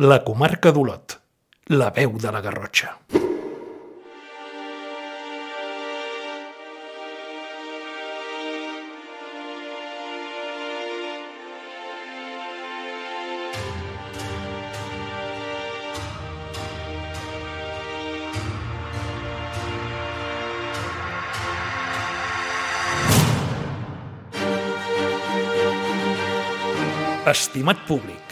La comarca d'Olot, la veu de la Garrotxa. Estimat públic,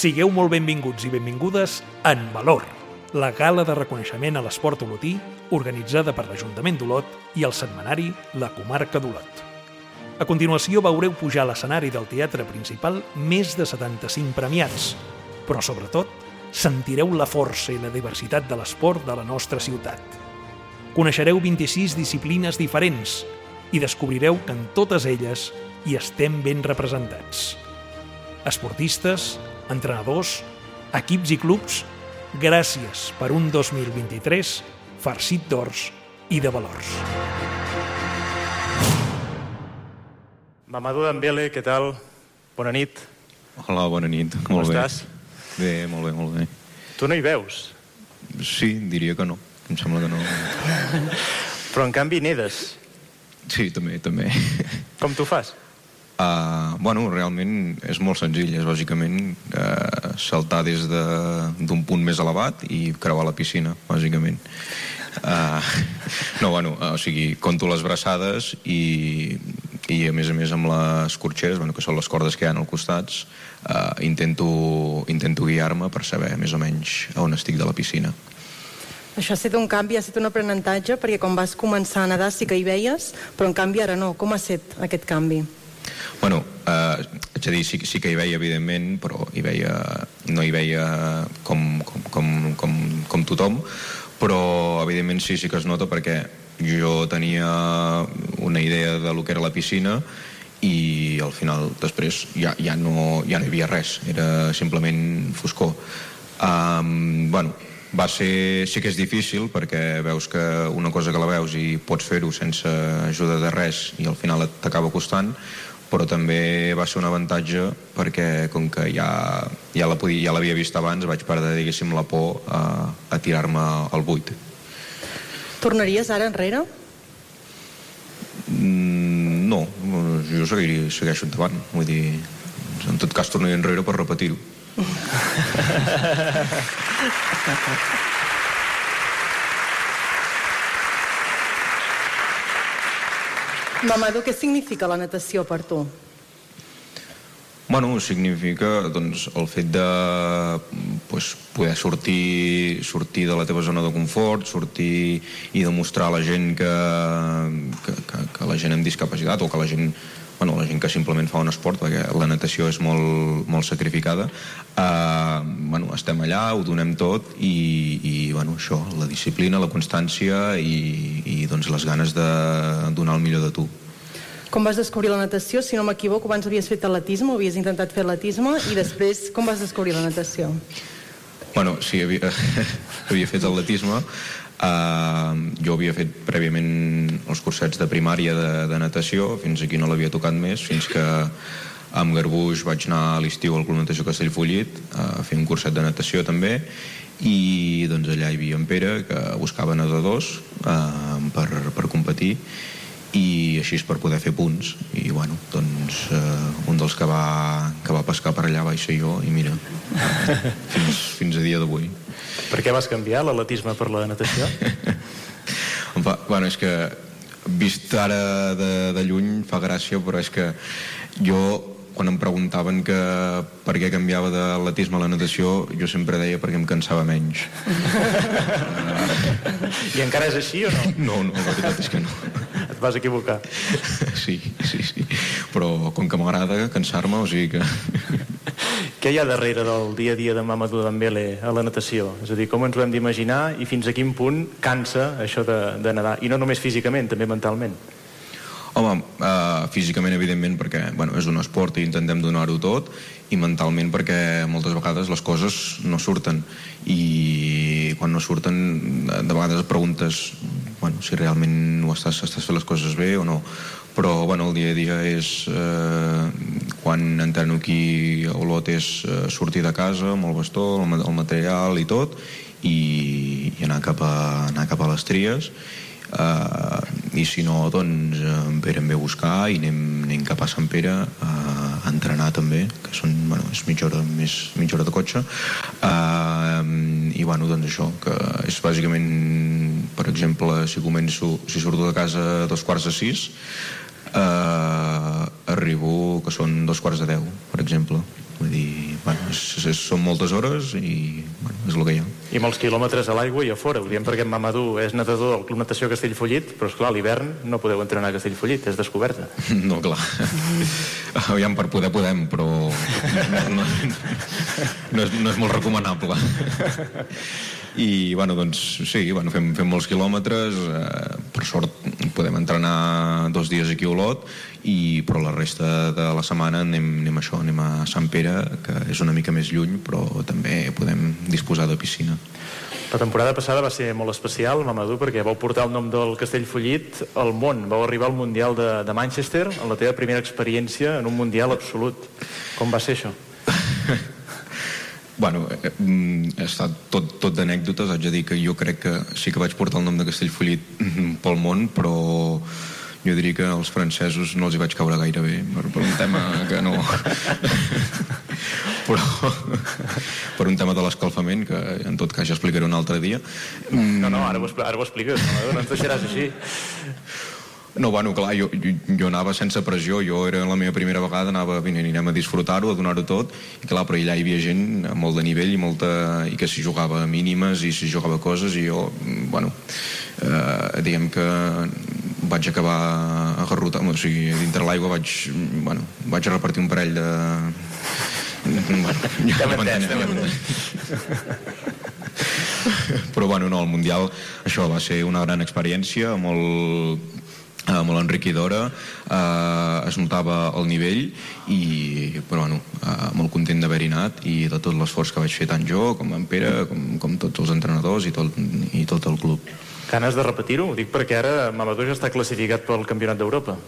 sigueu molt benvinguts i benvingudes en Valor, la gala de reconeixement a l'esport olotí organitzada per l'Ajuntament d'Olot i el setmanari La Comarca d'Olot. A continuació veureu pujar a l'escenari del teatre principal més de 75 premiats, però sobretot sentireu la força i la diversitat de l'esport de la nostra ciutat. Coneixereu 26 disciplines diferents i descobrireu que en totes elles hi estem ben representats esportistes, entrenadors, equips i clubs, gràcies per un 2023 farcit d'ors i de valors. Mamadou Dembele, què tal? Bona nit. Hola, bona nit. Com molt estàs? Bé. bé, molt bé, molt bé. Tu no hi veus, Sí, diria que no. Em sembla que no. però en canvi nedes. Sí, també, també. Com tu fas? Uh, bueno, realment és molt senzill. És bàsicament uh, saltar des d'un de, punt més elevat i creuar la piscina, bàsicament. Uh, no, bueno, uh, o sigui, conto les braçades i, i a més a més amb les corxeres, bueno, que són les cordes que hi ha als costats, uh, intento, intento guiar-me per saber més o menys on estic de la piscina. Això ha estat un canvi, ha estat un aprenentatge, perquè quan vas començar a nedar sí que hi veies, però en canvi ara no. Com ha estat aquest canvi? Bueno, eh, haig de dir, sí, sí que hi veia, evidentment, però hi veia, no hi veia com, com, com, com, com tothom, però evidentment sí, sí que es nota perquè jo tenia una idea de lo que era la piscina i al final després ja, ja, no, ja no hi havia res, era simplement foscor. Um, bueno, va ser, sí que és difícil perquè veus que una cosa que la veus i pots fer-ho sense ajuda de res i al final t'acaba costant però també va ser un avantatge perquè com que ja, ja la podia, ja l'havia vist abans vaig perdre diguéssim la por a, a tirar-me al buit. Tornaries ara enrere? mm, no, jo seguiria, segueixo endavant. Vull dir, en tot cas tornaria enrere per repetir-ho Mamadou, què significa la natació per tu? Bueno, significa doncs, el fet de pues, poder sortir, sortir de la teva zona de confort, sortir i demostrar a la gent que, que, que, que la gent amb discapacitat o que la gent, bueno, la gent que simplement fa un esport, perquè la natació és molt, molt sacrificada, eh, bueno, estem allà, ho donem tot i, i bueno, això, la disciplina, la constància i, i doncs, les ganes de donar el millor de tu. Com vas descobrir la natació? Si no m'equivoco, abans havies fet atletisme, havies intentat fer atletisme, i després com vas descobrir la natació? Bueno, sí, havia, havia fet atletisme. Uh, jo havia fet prèviament els cursets de primària de, de natació, fins aquí no l'havia tocat més, fins que amb Garbuix vaig anar a l'estiu al Club Natació Castellfollit a fer un curset de natació també i doncs allà hi havia en Pere que buscava nedadors uh, per, per competir i així per poder fer punts i bueno, doncs eh, un dels que va, que va pescar per allà vaig ser jo i mira, fins, fins a dia d'avui Per què vas canviar l'atletisme per la natació? Fa, bueno, és que vist ara de, de lluny fa gràcia però és que jo quan em preguntaven que per què canviava de l'atletisme a la natació jo sempre deia perquè em cansava menys I encara és així o no? no, no, la veritat és que no Et vas equivocar. sí, sí, sí però com que m'agrada cansar-me o sigui que Què hi ha darrere del dia a dia de Mamadou Dembele a la natació? És a dir, com ens ho hem d'imaginar i fins a quin punt cansa això de, de nedar? I no només físicament, també mentalment. Home, uh, físicament, evidentment, perquè bueno, és un esport i intentem donar-ho tot, i mentalment perquè moltes vegades les coses no surten. I quan no surten, de vegades et preguntes bueno, si realment ho estàs, estàs fent les coses bé o no. Però bueno, el dia a dia és... Eh, quan entreno aquí a Olot és eh, sortir de casa amb el bastó, el, el material i tot i, i anar, cap a, anar cap a les tries uh, i si no doncs en Pere em ve a buscar i anem, anem cap a Sant Pere a entrenar també que són, bueno, és mitja hora, més, mitja hora de cotxe. Uh, i bueno, doncs això que és bàsicament per exemple, si començo si surto de casa a dos quarts de sis uh, arribo que són dos quarts de deu per exemple vull dir, bueno, és, és, són moltes hores i bueno, és el que hi ha. I molts quilòmetres a l'aigua i a fora. Ho diem perquè en Mamadou és nedador del Club Natació Castellfollit però és clar, l'hivern no podeu entrenar a Castellfollit és descoberta. No, clar. Aviam per poder podem però no, no, no, és, no és molt recomanable i bueno, doncs sí, bueno, fem, fem molts quilòmetres eh, per sort podem entrenar dos dies aquí a Olot i, però la resta de la setmana anem, anem a això, anem a Sant Pere que és una mica més lluny però també podem disposar de piscina la temporada passada va ser molt especial, Mamadou, perquè vau portar el nom del Castellfollit al món. Vau arribar al Mundial de, de Manchester en la teva primera experiència en un Mundial absolut. Com va ser això? Bueno, eh, mm, ha estat tot, tot d'anècdotes, haig de dir que jo crec que sí que vaig portar el nom de Castellfollit pel món, però jo diria que als francesos no els hi vaig caure gaire bé per, per un tema que no però per un tema de l'escalfament que en tot cas ja explicaré un altre dia. No, no, ara ho, ara ho expliques no, no ens deixaràs així no, bueno, clar, jo, jo, jo anava sense pressió, jo era la meva primera vegada, anava, vinent, anem a disfrutar-ho, a donar-ho tot, i clar, però allà hi havia gent molt de nivell i, molta, i que s'hi jugava mínimes i s'hi jugava coses, i jo, bueno, eh, diguem que vaig acabar agarrotant, o sigui, dintre l'aigua vaig, bueno, vaig repartir un parell de... Bueno, ja m'he entès, però bueno, no, el Mundial això va ser una gran experiència molt eh, molt enriquidora eh, es notava el nivell i però bueno, eh, molt content d'haver-hi anat i de tot l'esforç que vaig fer tant jo com en Pere, com, com tots els entrenadors i tot, i tot el club Ganes de repetir-ho? Ho dic perquè ara Mamadou ja està classificat pel Campionat d'Europa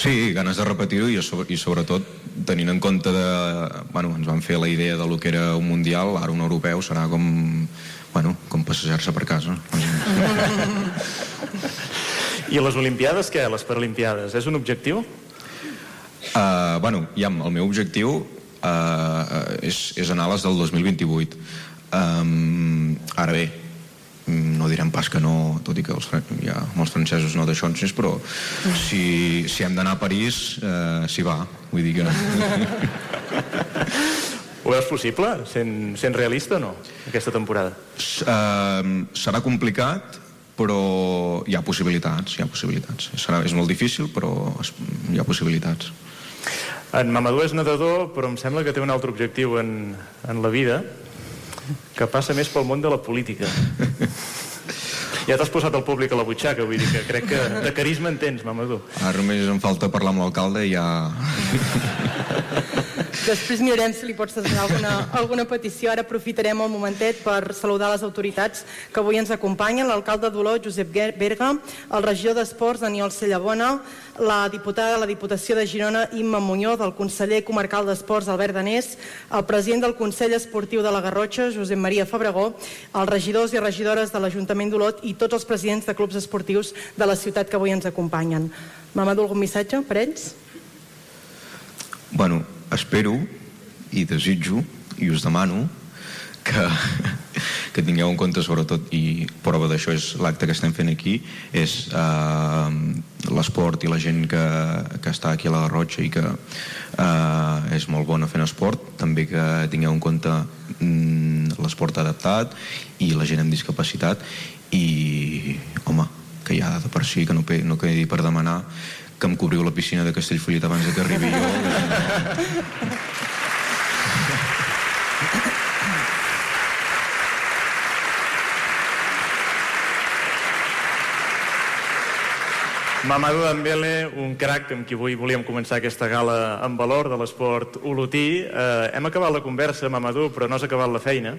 Sí, ganes de repetir-ho i, i sobretot tenint en compte de... Bueno, ens van fer la idea de lo que era un Mundial, ara un europeu serà com, bueno, com passejar-se per casa. I les Olimpiades, què? Les Paralimpiades, és un objectiu? Uh, bueno, ja, el meu objectiu uh, és, és anar a les del 2028. Um, ara bé, no direm pas que no, tot i que els, ja, els francesos no d'això ens però si, si hem d'anar a París, uh, s'hi va. Vull dir que... Ho veus possible, sent, sent realista o no, aquesta temporada? Uh, serà complicat, però hi ha possibilitats, hi ha possibilitats. Serà, és molt difícil, però hi ha possibilitats. En Mamadou és nedador, però em sembla que té un altre objectiu en, en la vida, que passa més pel món de la política. Ja t'has posat el públic a la butxaca, vull dir que crec que de carisma en tens, Mamadou. Ara només em falta parlar amb l'alcalde i ja... Després mirarem si li pots donar alguna, alguna petició. Ara aprofitarem el momentet per saludar les autoritats que avui ens acompanyen. L'alcalde d'Olot, Josep Berga, el regidor d'Esports, Daniel Cellabona, la diputada de la Diputació de Girona, Imma Muñoz, el conseller comarcal d'Esports, Albert Danés, el president del Consell Esportiu de la Garrotxa, Josep Maria Fabregó, els regidors i regidores de l'Ajuntament d'Olot i tots els presidents de clubs esportius de la ciutat que avui ens acompanyen. Mamadou, algun missatge per ells? Bueno, espero i desitjo i us demano que, que tingueu en compte sobretot i prova d'això és l'acte que estem fent aquí és eh, l'esport i la gent que, que està aquí a la Garrotxa i que eh, és molt bona fent esport. També que tingueu en compte mm, l'esport adaptat i la gent amb discapacitat. I home, que ha de per si que no, no quedi per demanar que em cobriu la piscina de Castellfollit abans de que arribi jo. Mamadou Dembele, un crac amb qui avui volíem començar aquesta gala en valor de l'esport olotí. Eh, hem acabat la conversa, Mamadou, però no has acabat la feina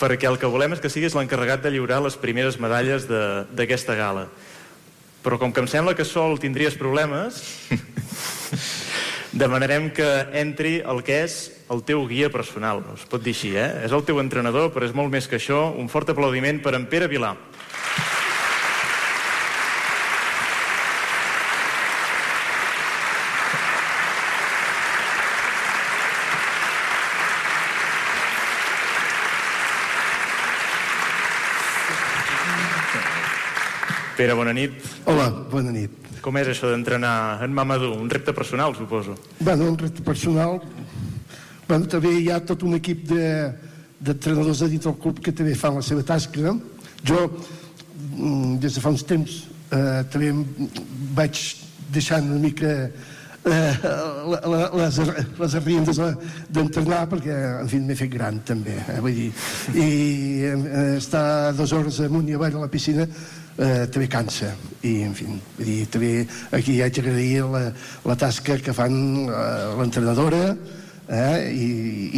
perquè el que volem és que siguis l'encarregat de lliurar les primeres medalles d'aquesta gala. Però com que em sembla que sol tindries problemes, Demanarem que entri el que és el teu guia personal, es pot dir així, eh? És el teu entrenador, però és molt més que això. Un fort aplaudiment per en Pere Vilà. Pere, bona nit. Hola, bona nit. Com és això d'entrenar en Mamadou? Un repte personal, suposo. Bueno, un repte personal... Bueno, també hi ha tot un equip de- d'entrenadors de, dins del club que també fan la seva tasca. Jo, mm, des de fa uns temps, eh, també vaig deixant una mica eh, les, les arriendes de- d'entrenar perquè, en fi, m'he fet gran també, eh, vull dir, i eh, estar dues hores amunt i avall a la piscina eh, també cansa i en fi, vull dir, també aquí haig d'agrair la, la tasca que fan eh, l'entrenadora eh, i,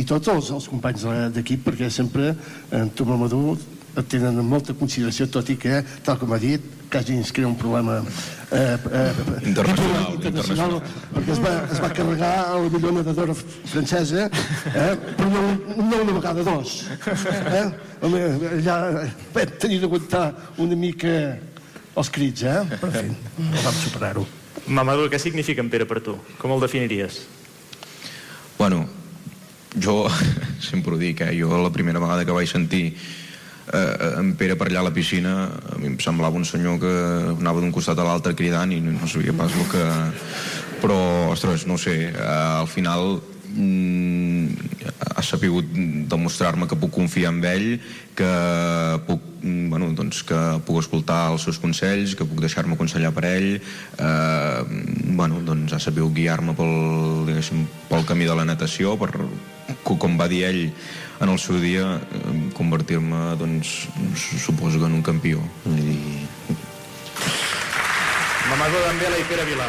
i tots els, els companys de- d'equip perquè sempre en tu Mamadou et tenen molta consideració tot i que, tal com ha dit quasi ens crea un problema eh, eh, Internacional, internacional perquè es va, es va carregar a la millor nedadora francesa eh, però no, no una vegada dos eh? Home, allà vam tenir d'aguantar una mica els crits eh? però en fi, vam superar-ho Mamadou, què significa en Pere per tu? Com el definiries? Bueno, jo sempre ho dic, eh? jo la primera vegada que vaig sentir eh, en Pere per allà a la piscina a mi em semblava un senyor que anava d'un costat a l'altre cridant i no, sabia pas el que... Però, ostres, no sé, eh, al final mm, ha sapigut demostrar-me que puc confiar en ell, que puc, mm, bueno, doncs que puc escoltar els seus consells, que puc deixar-me aconsellar per ell, eh, bueno, doncs ha sabut guiar-me pel, pel camí de la natació, per, co- com va dir ell en el seu dia, eh, convertir-me, doncs, suposo que en un campió. I, Mamadou Dembele i Pere Vilà.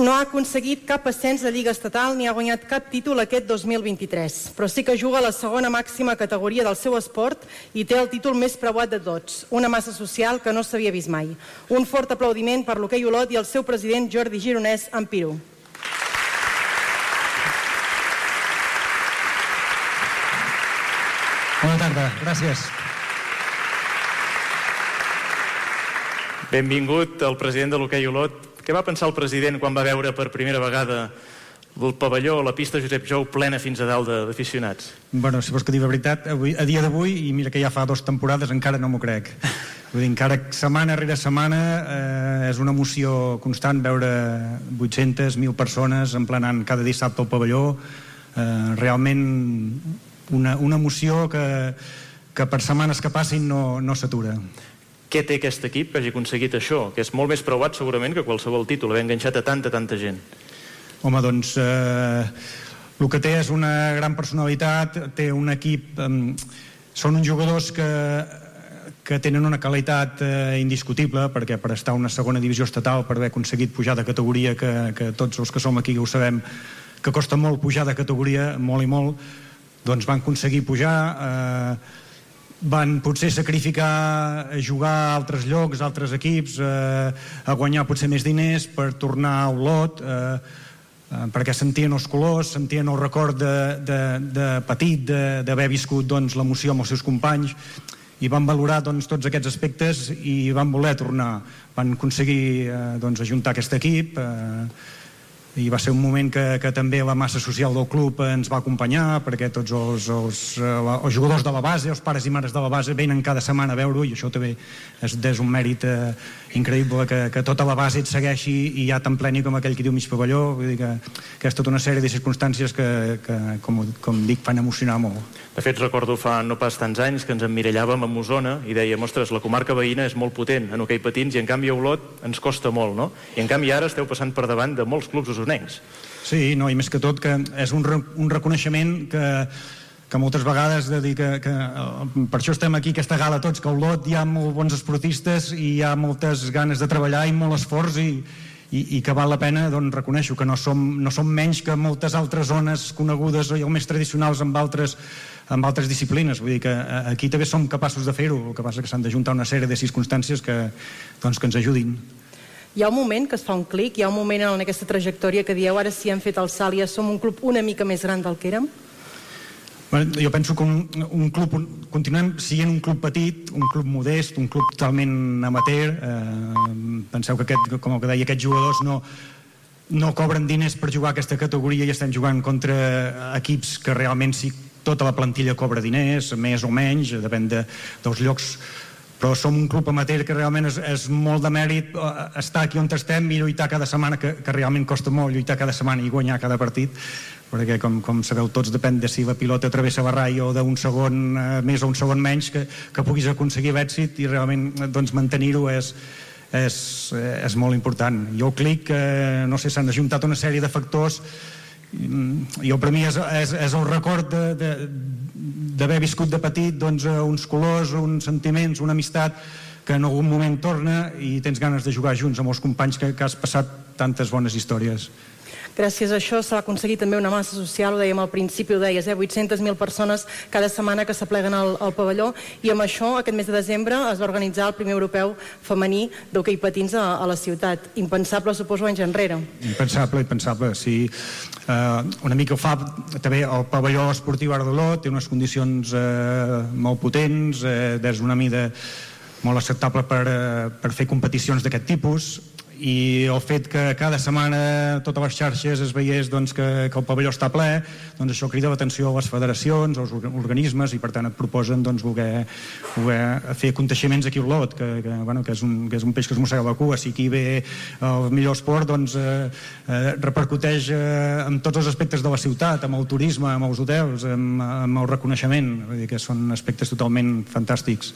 No ha aconseguit cap ascens de Lliga Estatal ni ha guanyat cap títol aquest 2023, però sí que juga a la segona màxima categoria del seu esport i té el títol més preuat de tots, una massa social que no s'havia vist mai. Un fort aplaudiment per l'hoquei Olot i el seu president Jordi Gironès en Piru. Bona tarda, gràcies. Benvingut el president de l'hoquei Olot. Què va pensar el president quan va veure per primera vegada el pavelló, la pista Josep Jou plena fins a dalt d'aficionats? Bueno, si vols que digui la veritat, avui, a dia d'avui, i mira que ja fa dues temporades, encara no m'ho crec. Vull dir, encara setmana rere setmana eh, és una emoció constant veure 800, 1.000 persones emplenant cada dissabte al pavelló. Eh, realment una, una emoció que, que per setmanes que passin no, no s'atura. Què té aquest equip que hagi aconseguit això? Que és molt més preuat segurament que qualsevol títol, haver enganxat a tanta, tanta gent. Home, doncs, eh, el que té és una gran personalitat, té un equip... Eh, són uns jugadors que, que tenen una qualitat eh, indiscutible, perquè per estar a una segona divisió estatal, per haver aconseguit pujar de categoria, que, que tots els que som aquí ho sabem, que costa molt pujar de categoria, molt i molt, doncs van aconseguir pujar... Eh, van potser sacrificar a jugar a altres llocs, a altres equips, eh, a guanyar potser més diners per tornar a Olot, eh, eh, perquè sentien els colors, sentien el record de, de, de petit, d'haver viscut doncs, l'emoció amb els seus companys, i van valorar doncs, tots aquests aspectes i van voler tornar. Van aconseguir eh, doncs, ajuntar aquest equip, eh, i va ser un moment que, que també la massa social del club ens va acompanyar perquè tots els, els, eh, els jugadors de la base, els pares i mares de la base venen cada setmana a veure-ho i això també és, és un mèrit eh, increïble que, que tota la base et segueixi i ja tan pleni com aquell que diu mig pavelló. Vull dir que, que és tota una sèrie de circumstàncies que, que com, com dic, fan emocionar molt De fet, recordo fa no pas tants anys que ens emmirallàvem amb Osona i dèiem, ostres, la comarca veïna és molt potent en hoquei patins i en canvi a Olot ens costa molt, no? I en canvi ara esteu passant per davant de molts clubs usonencs. Sí, no, i més que tot que és un, re un reconeixement que, que moltes vegades de dir que, que eh, per això estem aquí aquesta gala tots, que a Olot hi ha molt bons esportistes i hi ha moltes ganes de treballar i molt esforç i, i, i que val la pena doncs, reconèixer que no som, no som menys que moltes altres zones conegudes o més tradicionals amb altres amb altres disciplines. Vull dir que eh, aquí també som capaços de fer-ho, el que passa que s'han de juntar una sèrie de circumstàncies que, doncs, que ens ajudin. Hi ha un moment que es fa un clic, hi ha un moment en aquesta trajectòria que dieu ara sí hem fet el salt i ja som un club una mica més gran del que érem? Bueno, jo penso que un, un club, un, continuem sent un club petit, un club modest, un club totalment amateur. Eh, penseu que, aquest, com que deia, aquests jugadors no, no cobren diners per jugar a aquesta categoria i estem jugant contra equips que realment sí tota la plantilla cobra diners, més o menys, depèn de, dels llocs però som un club amateur que realment és, és molt de mèrit eh, estar aquí on estem i lluitar cada setmana, que, que realment costa molt lluitar cada setmana i guanyar cada partit perquè com, com sabeu tots depèn de si la pilota travessa barrai o d'un segon eh, més o un segon menys que, que puguis aconseguir l'èxit i realment doncs, mantenir-ho és, és, és molt important. Jo clic, eh, no sé, s'han ajuntat una sèrie de factors jo per mi és, és, és el record d'haver viscut de petit doncs, uns colors, uns sentiments, una amistat que en algun moment torna i tens ganes de jugar junts amb els companys que, que has passat tantes bones històries. Gràcies a això s'ha aconseguit també una massa social, ho dèiem al principi, ho deies, eh? 800.000 persones cada setmana que s'apleguen al, al pavelló i amb això aquest mes de desembre es va organitzar el primer europeu femení d'hoquei patins a, a la ciutat. Impensable, suposo, anys enrere. Impensable, impensable, sí. Uh, una mica ho fa també el pavelló esportiu Ardoló, té unes condicions uh, molt potents, uh, des d'una mida molt acceptable per, uh, per fer competicions d'aquest tipus i el fet que cada setmana totes les xarxes es veiés doncs, que, que el pavelló està ple, doncs això crida l'atenció a les federacions, als organismes, i per tant et proposen doncs, voler, voler fer aconteixements aquí a Olot, que, que, bueno, que, és un, que és un peix que es mossega la cua. Si aquí ve el millor esport, doncs eh, eh, repercuteix eh, en tots els aspectes de la ciutat, amb el turisme, amb els hotels, amb, amb el reconeixement, vull dir que són aspectes totalment fantàstics.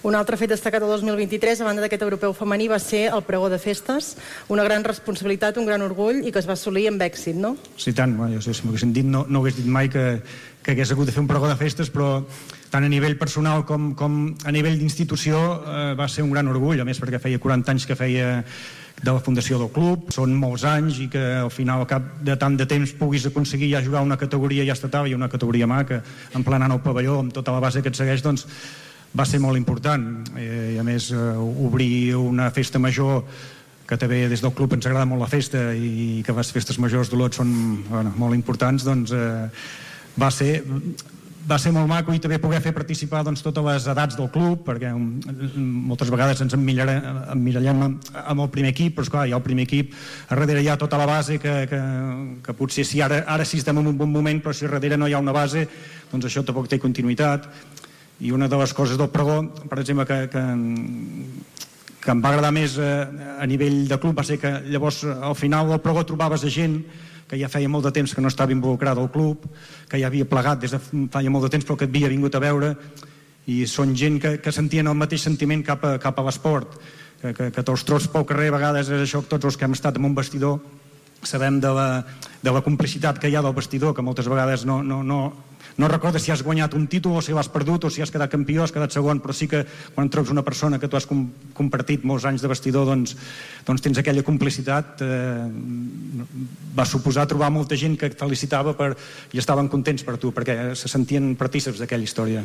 Un altre fet destacat el 2023, a banda d'aquest europeu femení, va ser el pregó de festes, una gran responsabilitat, un gran orgull i que es va assolir amb èxit, no? Sí, tant. Bueno, jo, si m'haguessin dit, no, no hagués dit mai que, que hagués hagut de fer un pregó de festes, però tant a nivell personal com, com a nivell d'institució eh, va ser un gran orgull, a més perquè feia 40 anys que feia de la fundació del club, són molts anys i que al final, al cap de tant de temps puguis aconseguir ja jugar una categoria ja estatal i una categoria maca, emplenant el pavelló amb tota la base que et segueix, doncs va ser molt important eh, i a més eh, obrir una festa major que també des del club ens agrada molt la festa i que les festes majors d'Olot són bueno, molt importants doncs eh, va ser va ser molt maco i també poder fer participar doncs, totes les edats del club perquè um, moltes vegades ens emmirallem amb el primer equip però esclar, hi ha el primer equip a darrere hi ha tota la base que, que, que potser si ara, ara sí estem en un bon moment però si darrere no hi ha una base doncs això tampoc té continuïtat i una de les coses del pregó, per exemple, que, que, que em va agradar més a, eh, a nivell de club va ser que llavors al final del pregó trobaves gent que ja feia molt de temps que no estava involucrada al club, que ja havia plegat des de feia molt de temps però que havia vingut a veure. I són gent que, que sentien el mateix sentiment cap a, cap a l'esport que, que, que te'ls trobs pel carrer a vegades és això que tots els que hem estat en un vestidor sabem de la, de la complicitat que hi ha del vestidor que moltes vegades no, no, no, no recordes si has guanyat un títol o si l'has perdut o si has quedat campió, has quedat segon, però sí que quan trobes una persona que tu has com compartit molts anys de vestidor, doncs, doncs tens aquella complicitat. Eh, va suposar trobar molta gent que et felicitava per, i estaven contents per tu, perquè se sentien partíceps d'aquella història.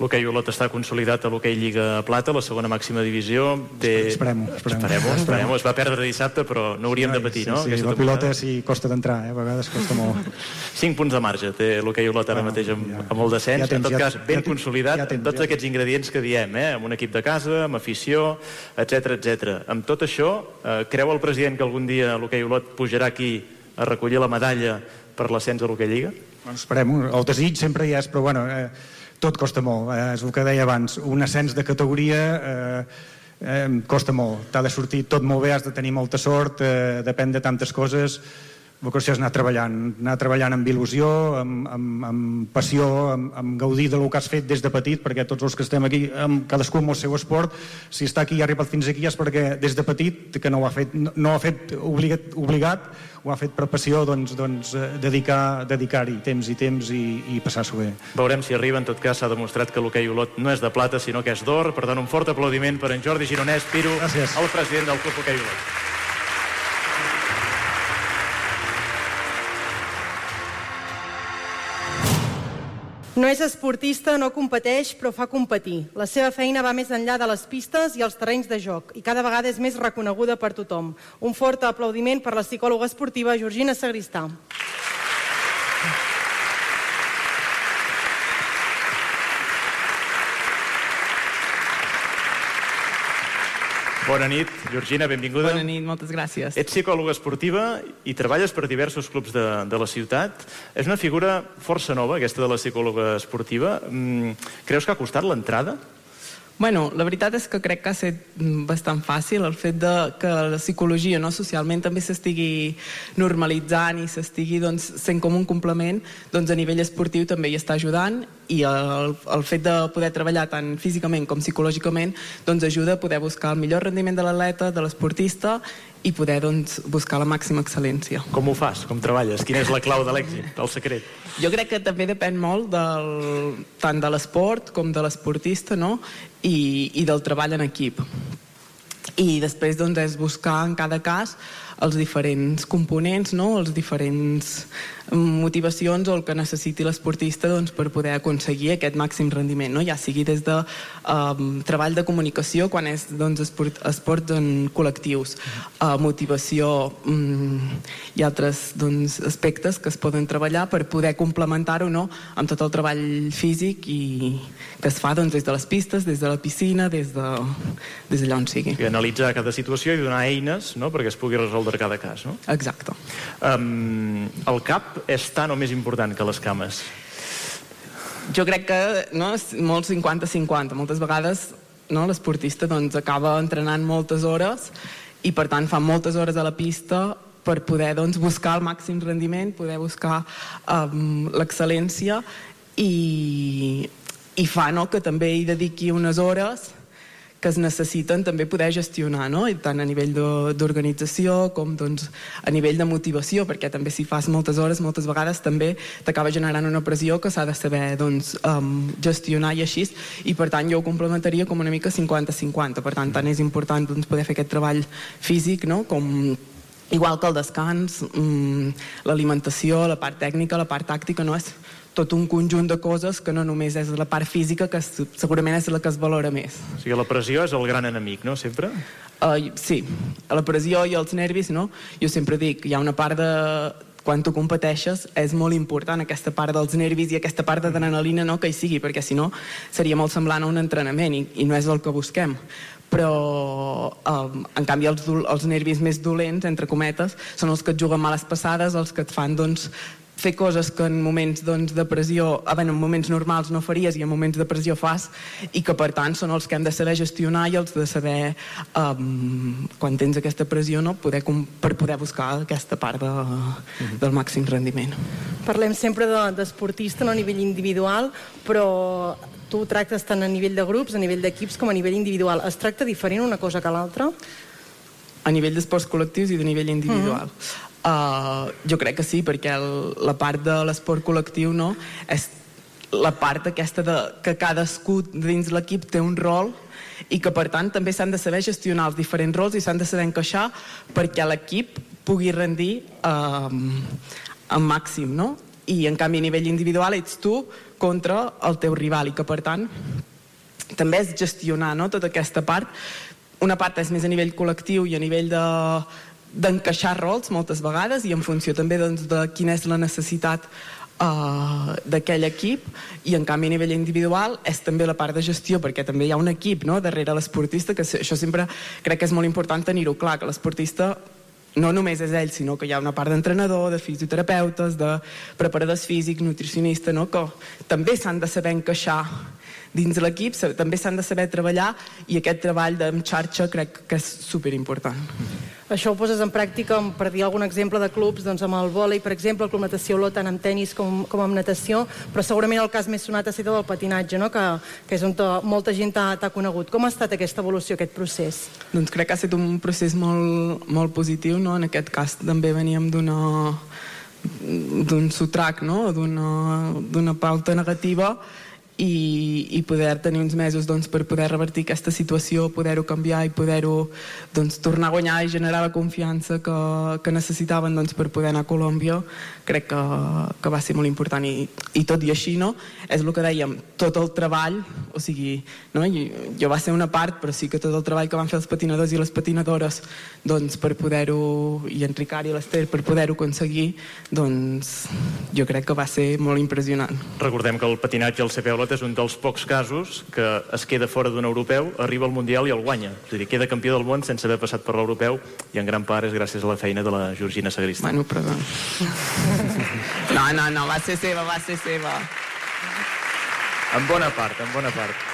L'hoquei Olot està consolidat a l'hoquei Lliga Plata, la segona màxima divisió. Té... Esperem-ho. Esperem esperem esperem Es va perdre dissabte, però no hauríem de patir, sí, no? Sí, la pilota sí costa d'entrar, eh? a vegades costa molt. 5 punts de marge té l'hoquei Olot ara mateix amb, ja, amb el descens, ja tens, en tot cas ben ja, consolidat, ja tens, tots ja. aquests ingredients que diem, eh? amb un equip de casa, amb afició, etc etc. Amb tot això, eh, creu el president que algun dia l'hoquei Olot pujarà aquí a recollir la medalla per l'ascens a l'hoquei Lliga? Bueno, esperem, el desig sempre hi és, però bueno, eh, tot costa molt, eh, és el que deia abans, un ascens de categoria eh, eh, costa molt, t'ha de sortir tot molt bé, has de tenir molta sort, eh, depèn de tantes coses, la qüestió és anar treballant, anar treballant amb il·lusió, amb, amb, amb passió, amb, amb gaudir del que has fet des de petit, perquè tots els que estem aquí, amb cadascú amb el seu esport, si està aquí i ha arribat fins aquí és perquè des de petit, que no ho ha fet, no, no ho ha fet obligat, obligat, ho ha fet per passió, doncs, doncs eh, dedicar-hi dedicar temps i temps i, i passar-s'ho bé. Veurem si arriba, en tot cas s'ha demostrat que l'hoquei Olot no és de plata, sinó que és d'or, per tant un fort aplaudiment per en Jordi Gironès Piro, Gràcies. el president del Club Hoquei Olot. No és esportista, no competeix, però fa competir. La seva feina va més enllà de les pistes i els terrenys de joc i cada vegada és més reconeguda per tothom. Un fort aplaudiment per la psicòloga esportiva Georgina Sagristà. Bona nit, Georgina, benvinguda. Bona nit, moltes gràcies. Ets psicòloga esportiva i treballes per diversos clubs de, de la ciutat. És una figura força nova, aquesta de la psicòloga esportiva. Mm, creus que ha costat l'entrada? Bueno, la veritat és que crec que ha estat bastant fàcil el fet de que la psicologia no, socialment també s'estigui normalitzant i s'estigui doncs, sent com un complement, doncs a nivell esportiu també hi està ajudant i el, el fet de poder treballar tant físicament com psicològicament doncs ajuda a poder buscar el millor rendiment de l'atleta, de l'esportista i poder doncs, buscar la màxima excel·lència. Com ho fas? Com treballes? Quina és la clau de l'èxit, el secret? Jo crec que també depèn molt del, tant de l'esport com de l'esportista no? I, i del treball en equip. I després doncs, és buscar en cada cas els diferents components, no? els diferents motivacions o el que necessiti l'esportista doncs, per poder aconseguir aquest màxim rendiment, no? ja sigui des de um, treball de comunicació quan és doncs, esport, esports en col·lectius, uh, motivació um, i altres doncs, aspectes que es poden treballar per poder complementar-ho no? amb tot el treball físic i que es fa doncs, des de les pistes, des de la piscina, des d'allà de, des on sigui. I analitzar cada situació i donar eines no? perquè es pugui resoldre cada cas. No? Exacte. Um, el cap és tan o més important que les cames? Jo crec que no, és molt 50-50. Moltes vegades no, l'esportista doncs, acaba entrenant moltes hores i per tant fa moltes hores a la pista per poder doncs, buscar el màxim rendiment, poder buscar um, l'excel·lència i, i fa no, que també hi dediqui unes hores que es necessiten també poder gestionar, no? I tant a nivell d'organització com doncs, a nivell de motivació, perquè també si fas moltes hores, moltes vegades també t'acaba generant una pressió que s'ha de saber doncs, um, gestionar i així, i per tant jo ho complementaria com una mica 50-50, per tant tant és important doncs, poder fer aquest treball físic, no? com igual que el descans, um, l'alimentació, la part tècnica, la part tàctica, no és tot un conjunt de coses que no només és la part física, que segurament és la que es valora més. O sigui, la pressió és el gran enemic, no?, sempre? Uh, sí, la pressió i els nervis, no? Jo sempre dic, hi ha una part de, quan tu competeixes és molt important aquesta part dels nervis i aquesta part d'adrenalina no que hi sigui, perquè si no seria molt semblant a un entrenament i, i no és el que busquem però um, en canvi els, els nervis més dolents, entre cometes, són els que et juguen males passades, els que et fan doncs, fer coses que en moments doncs, de pressió, a veure, en moments normals no faries i en moments de pressió fas i que per tant són els que hem de saber gestionar i els de saber um, quan tens aquesta pressió no, poder, per poder buscar aquesta part de, mhm. del màxim rendiment. Parlem sempre d'esportista de, no, a nivell individual, però tu tractes tant a nivell de grups, a nivell d'equips com a nivell individual. Es tracta diferent una cosa que l'altra? A nivell d'esports col·lectius i de nivell individual. Mm -hmm. Uh, jo crec que sí, perquè el, la part de l'esport col·lectiu no, és la part aquesta de, que cadascú dins l'equip té un rol i que per tant també s'han de saber gestionar els diferents rols i s'han de saber encaixar perquè l'equip pugui rendir uh, al màxim, no? I en canvi a nivell individual ets tu contra el teu rival i que per tant també és gestionar no? tota aquesta part una part és més a nivell col·lectiu i a nivell de, d'encaixar rols moltes vegades i en funció també doncs, de quina és la necessitat uh, d'aquell equip i en canvi a nivell individual és també la part de gestió perquè també hi ha un equip no, darrere l'esportista que això sempre crec que és molt important tenir-ho clar que l'esportista no només és ell, sinó que hi ha una part d'entrenador, de fisioterapeutes, de preparadors físics, nutricionista, no? que també s'han de saber encaixar dins l'equip, també s'han de saber treballar i aquest treball de xarxa crec que és superimportant. Això ho poses en pràctica, per dir algun exemple de clubs, doncs amb el vòlei, per exemple, el Club Natació Olot, tant amb tennis com, com amb natació, però segurament el cas més sonat ha estat el patinatge, no? que, que és on molta gent t'ha conegut. Com ha estat aquesta evolució, aquest procés? Doncs crec que ha estat un procés molt, molt positiu, no? en aquest cas també veníem d'una d'un sotrac, no? d'una pauta negativa i, i poder tenir uns mesos doncs, per poder revertir aquesta situació, poder-ho canviar i poder-ho doncs, tornar a guanyar i generar la confiança que, que necessitaven doncs, per poder anar a Colòmbia, crec que, que va ser molt important i, i tot i així no? és el que dèiem, tot el treball o sigui, no? I, jo va ser una part però sí que tot el treball que van fer els patinadors i les patinadores doncs, per poder-ho i en Ricard i l'Ester per poder-ho aconseguir doncs jo crec que va ser molt impressionant Recordem que el patinatge al CP Olot és un dels pocs casos que es queda fora d'un europeu, arriba al Mundial i el guanya. És a dir, queda campió del món sense haver passat per l'europeu i en gran part és gràcies a la feina de la Georgina Sagrista. Bueno, però... No, no, no, va ser seva, va ser seva. En bona part, en bona part.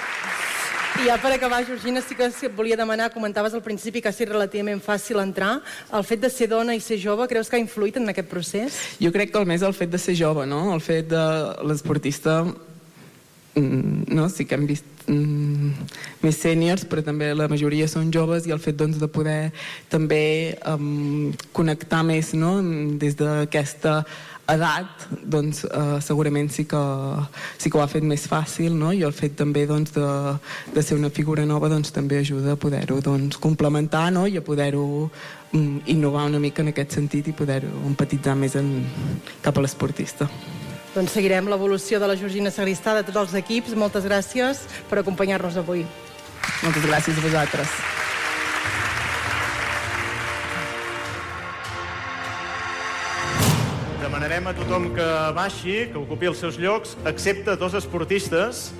I ja per acabar, Georgina, sí que et volia demanar, comentaves al principi que ha sigut relativament fàcil entrar. El fet de ser dona i ser jove, creus que ha influït en aquest procés? Jo crec que el més el fet de ser jove, no? El fet de l'esportista no? sí que hem vist mm, més sèniors, però també la majoria són joves i el fet doncs, de poder també um, connectar més no? des d'aquesta edat doncs, eh, segurament sí que, sí que ho ha fet més fàcil no? i el fet també doncs, de, de ser una figura nova doncs, també ajuda a poder-ho doncs, complementar no? i a poder-ho mm, innovar una mica en aquest sentit i poder-ho empatitzar més en, cap a l'esportista. Doncs seguirem l'evolució de la Georgina Sagristà de tots els equips. Moltes gràcies per acompanyar-nos avui. Moltes gràcies a vosaltres. Demanarem a tothom que baixi, que ocupi els seus llocs, excepte dos esportistes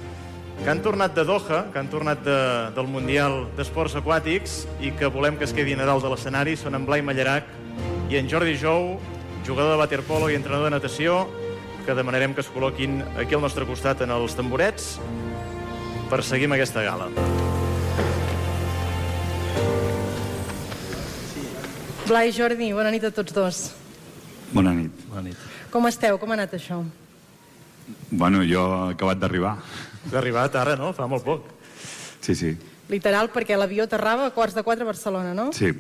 que han tornat de Doha, que han tornat de, del Mundial d'Esports Aquàtics i que volem que es quedin a dalt de l'escenari. Són en Blai Mallarac i en Jordi Jou, jugador de waterpolo i entrenador de natació, que demanarem que es col·loquin aquí al nostre costat en els tamborets per seguir amb aquesta gala. Blai, Jordi, bona nit a tots dos. Bona nit. Bona nit. Com esteu? Com ha anat això? Bueno, jo he acabat d'arribar. Has arribat ara, no? Fa molt poc. Sí, sí. Literal, perquè l'avió aterrava a quarts de quatre a Barcelona, no? Sí.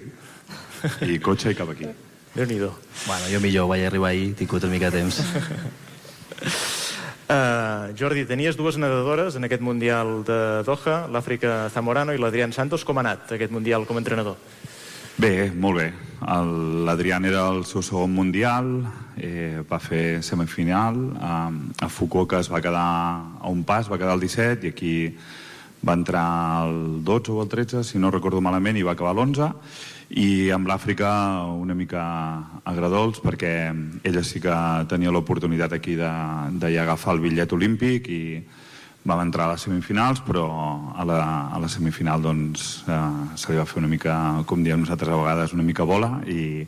I cotxe i cap aquí. Déu-n'hi-do. Bueno, jo millor vaig arribar ahir, tinc una mica de temps. Uh, Jordi, tenies dues nedadores en aquest Mundial de Doha, l'Àfrica Zamorano i l'Adrián Santos. Com ha anat aquest Mundial com a entrenador? Bé, molt bé. L'Adrián era el seu segon mundial, eh, va fer semifinal, a, a Fukuoka es va quedar a un pas, va quedar al 17, i aquí va entrar el 12 o el 13, si no recordo malament, i va acabar l'11, i amb l'Àfrica una mica agradols, perquè ella sí que tenia l'oportunitat aquí de, de ja agafar el bitllet olímpic i vam entrar a les semifinals, però a la, a la semifinal doncs, eh, se li va fer una mica, com diem nosaltres a vegades, una mica bola i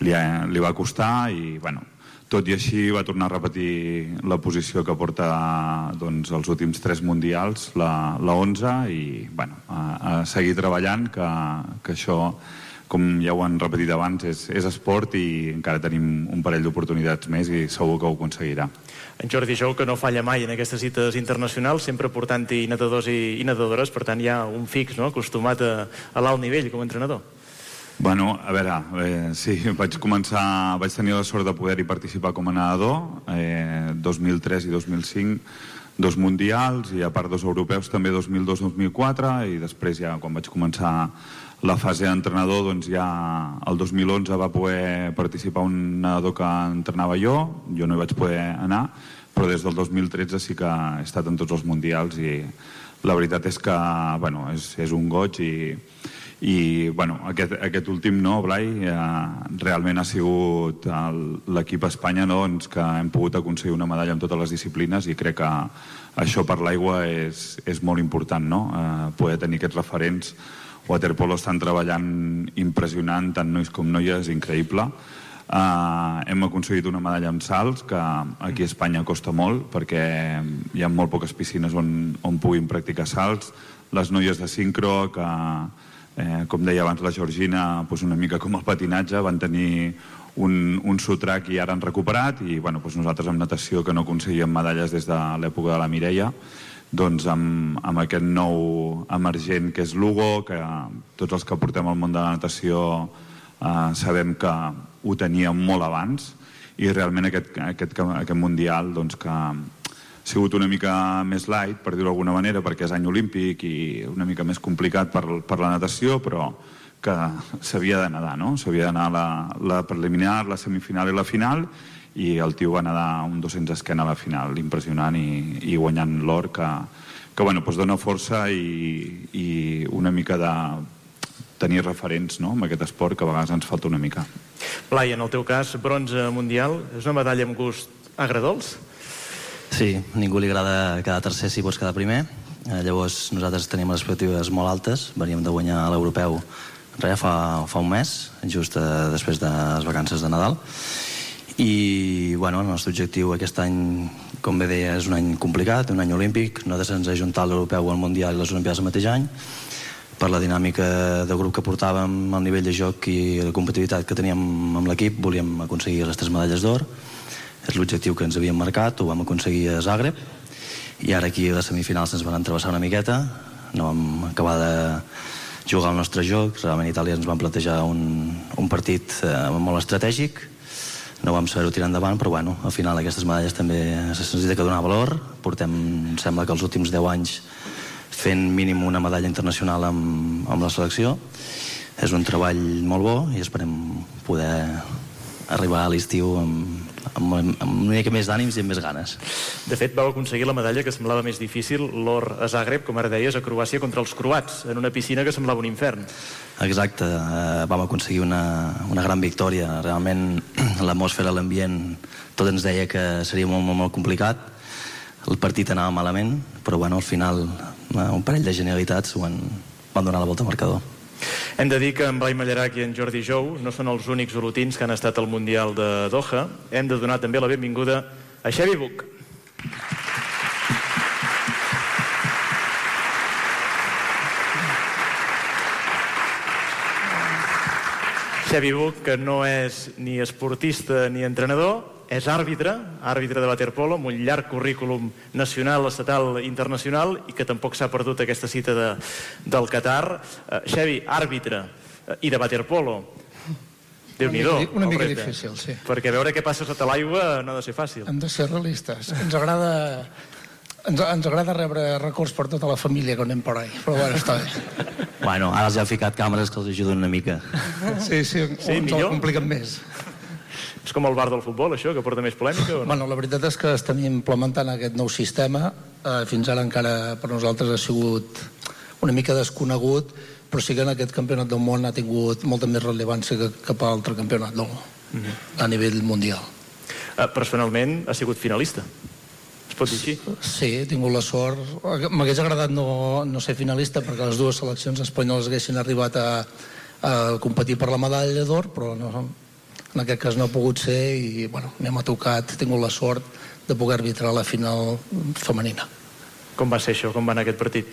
li, li va costar i, bueno, tot i així va tornar a repetir la posició que porta doncs, els últims tres mundials, la, la 11, i bueno, a, a seguir treballant, que, que això, com ja ho han repetit abans, és, és esport i encara tenim un parell d'oportunitats més i segur que ho aconseguirà. En Jordi Jou, que no falla mai en aquestes cites internacionals, sempre portant-hi nedadors i, i nedadores, per tant hi ha un fix no? acostumat a, a l'alt nivell com a entrenador. Bueno, a veure, eh, sí, vaig començar, vaig tenir la sort de poder-hi participar com a nedador, eh, 2003 i 2005, dos mundials i a part dos europeus també 2002-2004 i després ja quan vaig començar la fase d'entrenador doncs ja el 2011 va poder participar un nedador que entrenava jo, jo no hi vaig poder anar, però des del 2013 sí que he estat en tots els mundials i la veritat és que bueno, és, és un goig i, i bueno, aquest, aquest últim no, Blai, eh, realment ha sigut l'equip Espanya no, doncs, que hem pogut aconseguir una medalla en totes les disciplines i crec que això per l'aigua és, és molt important, no? eh, poder tenir aquests referents. Waterpolo estan treballant impressionant, tant nois com noies, increïble. Uh, hem aconseguit una medalla amb salts que aquí a Espanya costa molt perquè hi ha molt poques piscines on, on puguin practicar salts les noies de sincro que eh, com deia abans la Georgina doncs una mica com el patinatge van tenir un, un sotrac i ara han recuperat i bueno, doncs nosaltres amb natació que no aconseguíem medalles des de l'època de la Mireia doncs amb, amb aquest nou emergent que és Lugo, que tots els que portem al món de la natació eh, sabem que ho teníem molt abans i realment aquest, aquest, aquest mundial doncs, que sigut una mica més light, per dir-ho d'alguna manera, perquè és any olímpic i una mica més complicat per, per la natació, però que s'havia de nedar, no? S'havia d'anar la, la preliminar, la semifinal i la final, i el tio va nedar un 200 esquena a la final, impressionant, i, i guanyant l'or que, que bueno, doncs dona força i, i una mica de tenir referents no? en aquest esport que a vegades ens falta una mica. Blai, en el teu cas, bronze mundial, és una medalla amb gust agradols? Sí, a ningú li agrada quedar tercer si pots quedar primer. Eh, llavors nosaltres tenim les expectatives molt altes, veníem de guanyar l'europeu res, fa, fa un mes, just eh, després de les vacances de Nadal, i bueno, el nostre objectiu aquest any, com bé deia, és un any complicat, un any olímpic, no de ens ajuntar l'europeu, el mundial i les olimpiades el mateix any, per la dinàmica de grup que portàvem, el nivell de joc i la competitivitat que teníem amb l'equip, volíem aconseguir les tres medalles d'or. És l'objectiu que ens havíem marcat, ho vam aconseguir a Zagreb, i ara aquí a les semifinals ens van entrevessar una miqueta, no vam acabar de jugar el nostre joc, realment Itàlia ens van plantejar un, un partit eh, molt estratègic, no vam saber-ho tirar endavant, però bueno, al final aquestes medalles també se necessita que donar valor. Portem, em sembla que els últims 10 anys fent mínim una medalla internacional amb, amb la selecció. És un treball molt bo i esperem poder arribar a l'estiu amb, amb, amb una mica més d'ànims i amb més ganes. De fet, vau aconseguir la medalla que semblava més difícil, l'or a Zagreb, com ara deies, a Croàcia contra els croats, en una piscina que semblava un infern. Exacte, eh, vam aconseguir una, una gran victòria. Realment l'atmosfera, l'ambient, tot ens deia que seria molt, molt, molt complicat. El partit anava malament, però bueno, al final eh, un parell de genialitats van, van donar la volta al marcador. Hem de dir que en Blai Mallarac i en Jordi Jou no són els únics olotins que han estat al Mundial de Doha. Hem de donar també la benvinguda a Xevi Buc. Xevi Buc, que no és ni esportista ni entrenador, és àrbitre, àrbitre de waterpolo, amb un llarg currículum nacional, estatal, internacional, i que tampoc s'ha perdut aquesta cita de, del Qatar. Uh, Xevi, àrbitre uh, i de waterpolo. déu nhi Una mica, una mica difícil, sí. Perquè veure què passa sota l'aigua no ha de ser fàcil. Hem de ser realistes. Ens agrada, ens, ens agrada rebre records per tota la família quan anem per ahí, però bueno, està bé. Bueno, ara els ha ficat càmeres que els ajuden una mica. Sí, sí, Sí, ens millor? ho compliquen més. És com el bar del futbol, això, que porta més polèmica o no? Bueno, la veritat és que estem implementant aquest nou sistema. Eh, fins ara encara per nosaltres ha sigut una mica desconegut, però sí que en aquest campionat del món ha tingut molta més rellevància que cap altre campionat del món, a nivell mundial. Uh, personalment ha sigut finalista. Es pot dir així? Sí, he tingut la sort. M'hagués agradat no, no ser finalista perquè les dues seleccions espanyoles haguessin arribat a, a competir per la medalla d'or, però no, en aquest cas no ha pogut ser i bueno, m'ha m'ha tocat, he tingut la sort de poder arbitrar la final femenina. Com va ser això? Com va anar aquest partit?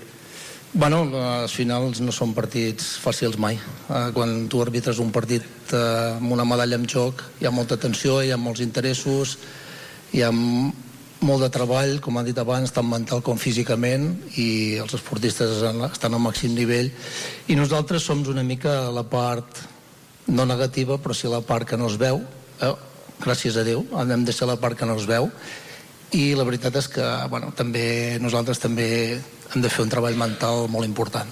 Bueno, les finals no són partits fàcils mai. Eh, quan tu arbitres un partit eh, amb una medalla en joc, hi ha molta tensió, hi ha molts interessos, hi ha molt de treball, com han dit abans, tant mental com físicament, i els esportistes estan al màxim nivell. I nosaltres som una mica la part no negativa, però sí la part que no es veu. Eh, gràcies a Déu, hem de ser la part que no es veu. I la veritat és que bueno, també nosaltres també hem de fer un treball mental molt important.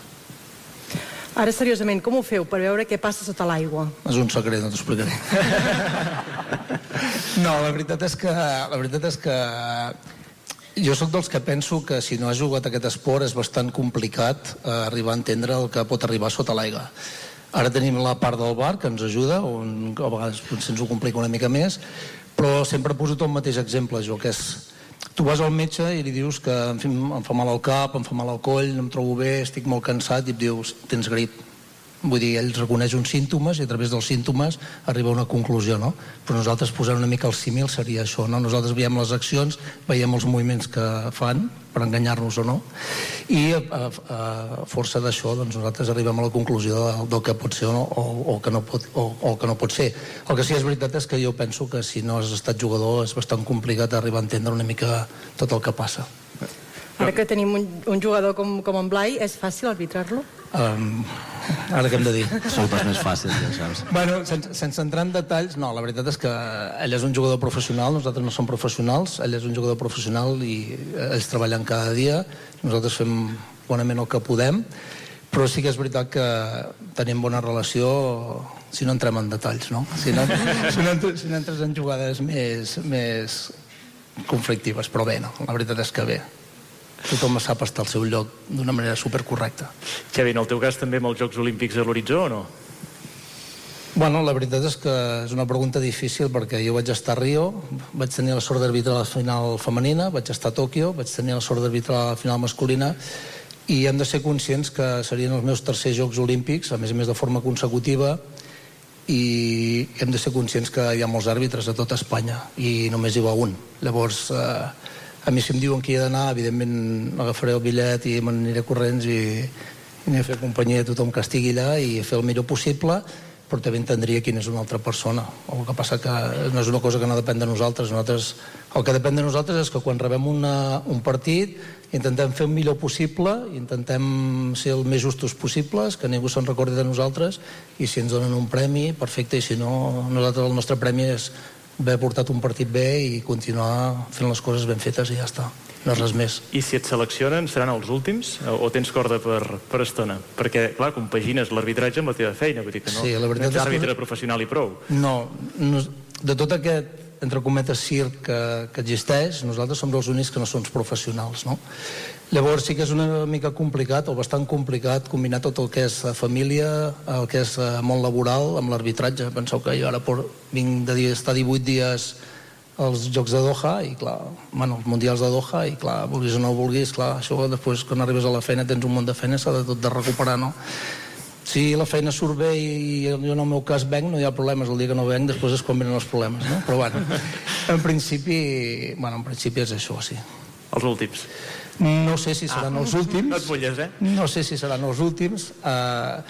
Ara, seriosament, com ho feu per veure què passa sota l'aigua? És un secret, no t'ho explicaré. No, la veritat és que, la veritat és que jo sóc dels que penso que si no has jugat aquest esport és bastant complicat eh, arribar a entendre el que pot arribar sota l'aigua. Ara tenim la part del bar que ens ajuda, on a vegades potser ens ho complica una mica més, però sempre poso tot el mateix exemple, jo, que és tu vas al metge i li dius que em, fi, em fa mal al cap, em fa mal al coll, no em trobo bé, estic molt cansat, i et dius, tens grip. Vull dir, ell reconeix uns símptomes i a través dels símptomes arriba a una conclusió, no? Però nosaltres posant una mica el símil seria això, no? Nosaltres veiem les accions, veiem els moviments que fan per enganyar-nos o no, i a, a, a força d'això doncs nosaltres arribem a la conclusió del, del que pot ser o, no, o, o, que no pot, o, o que no pot ser. El que sí que és veritat és que jo penso que si no has estat jugador és bastant complicat arribar a entendre una mica tot el que passa. Ara que tenim un, un jugador com, com en Blai, és fàcil arbitrar-lo? Um, ara què hem de dir? Sou pas més fàcil, ja saps. Bueno, sense, sense entrar en detalls, no, la veritat és que ell és un jugador professional, nosaltres no som professionals, ell és un jugador professional i eh, ells treballen cada dia, nosaltres fem bonament el que podem, però sí que és veritat que tenim bona relació si no entrem en detalls, no? Si no, si no, entres, si no entres en jugades més, més conflictives, però bé, no, la veritat és que bé tothom sap estar al seu lloc d'una manera supercorrecta. Xavi, en el teu cas també amb els Jocs Olímpics a l'horitzó o no? Bueno, la veritat és que és una pregunta difícil perquè jo vaig estar a Rio, vaig tenir la sort d'arbitrar la final femenina, vaig estar a Tòquio, vaig tenir la sort d'arbitrar la final masculina i hem de ser conscients que serien els meus tercers Jocs Olímpics, a més a més de forma consecutiva, i hem de ser conscients que hi ha molts àrbitres a tota Espanya i només hi va un. Llavors, eh, a mi si em diuen que hi he d'anar, evidentment agafaré el bitllet i me n'aniré corrents i, i aniré a fer companyia a tothom que estigui allà i fer el millor possible, però també entendria quina és una altra persona. El que passa que no és una cosa que no depèn de nosaltres. nosaltres el que depèn de nosaltres és que quan rebem una, un partit intentem fer el millor possible, intentem ser el més justos possibles, que ningú se'n recordi de nosaltres, i si ens donen un premi, perfecte, i si no, nosaltres el nostre premi és haver portat un partit bé i continuar fent les coses ben fetes i ja està, no és res més. I si et seleccionen, seran els últims o tens corda per, per estona? Perquè, clar, compagines l'arbitratge amb la teva feina, vull dir que no, sí, la veritat no ets àrbitre que... professional i prou. No, no, de tot aquest entre cometes circ que, que existeix, nosaltres som els únics que no som professionals, no? Llavors sí que és una mica complicat, o bastant complicat, combinar tot el que és família, el que és eh, món laboral, amb l'arbitratge. Penseu que jo ara por, vinc de estar 18 dies als Jocs de Doha, i clar, bueno, els Mundials de Doha, i clar, vulguis o no vulguis, clar, això després quan arribes a la feina tens un munt de feina, s'ha de tot de recuperar, no? Si la feina surt bé i jo en el meu cas venc, no hi ha problemes. El dia que no venc, després és quan venen els problemes, no? Però bueno, en principi, bueno, en principi és això, sí. Els últims. No sé si seran ah, els últims. No et mulles, eh? No sé si seran els últims. Uh,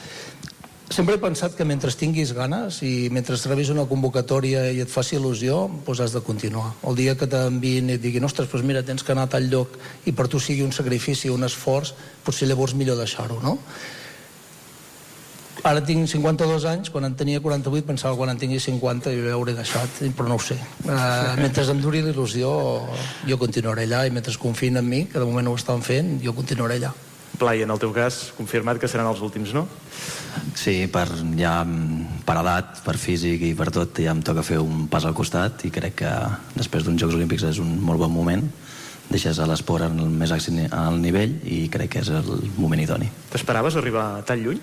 sempre he pensat que mentre tinguis ganes i mentre rebis una convocatòria i et faci il·lusió, doncs has de continuar. El dia que t'enviïn i et diguin ostres, doncs mira, tens que anar a tal lloc i per tu sigui un sacrifici, un esforç, potser llavors millor deixar-ho, no? Ara tinc 52 anys, quan en tenia 48 pensava que quan en tingui 50 jo ja hauré deixat, però no ho sé. Uh, mentre em duri l'il·lusió jo continuaré allà i mentre confien en mi, que de moment ho estan fent, jo continuaré allà. Blai, en el teu cas, confirmat que seran els últims, no? Sí, per, ja, per edat, per físic i per tot, ja em toca fer un pas al costat i crec que després d'uns Jocs Olímpics és un molt bon moment deixes a l'esport al més al nivell i crec que és el moment idoni. T'esperaves arribar tan lluny?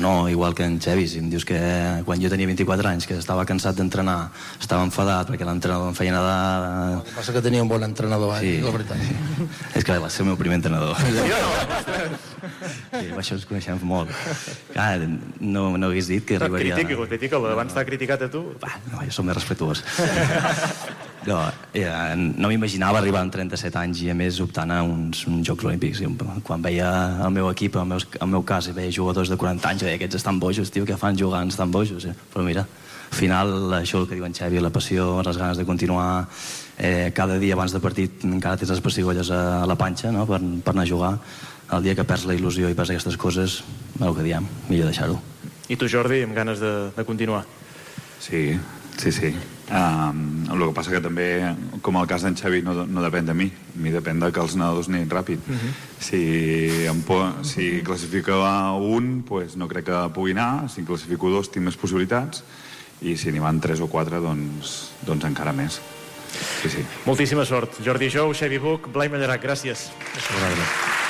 No, igual que en Xevi, si em dius que quan jo tenia 24 anys, que estava cansat d'entrenar, estava enfadat perquè l'entrenador em feia nedar... El que passa que tenia un bon entrenador, eh? Sí. la veritat. Sí. És que va ser el meu primer entrenador. sí, això ens coneixem molt. Clar, no, no hagués dit que arribaria... Critica, critica, abans t'ha criticat a tu. Va, no, jo som més respectuós. No, eh, no m'imaginava arribar amb 37 anys i a més optant a uns, uns Jocs Olímpics. I quan veia el meu equip, el meu, el meu cas, i veia jugadors de 40 anys, deia, aquests estan bojos, tio, què fan jugant, estan bojos. Eh? Però mira, al final, això el que diu en Xavi, la passió, les ganes de continuar, eh, cada dia abans de partit encara tens les pessigolles a, a la panxa no? per, per anar a jugar. El dia que perds la il·lusió i perds aquestes coses, el que diem, millor deixar-ho. I tu, Jordi, amb ganes de, de continuar? Sí, Sí, sí. Um, el que passa que també, com el cas d'en Xavi, no, no depèn de mi. A mi depèn de que els nedadors anin ràpid. Uh. -huh. si, em po si classifica un, pues no crec que pugui anar. Si en classifico dos, tinc més possibilitats. I si n'hi van tres o quatre, doncs, doncs encara més. Sí, sí. Moltíssima sort. Jordi Jou, Xavi Buc, Blai Mallarac, gràcies. Gràcies.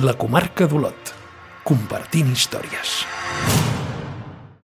La comarca d'Olot. Compartint històries.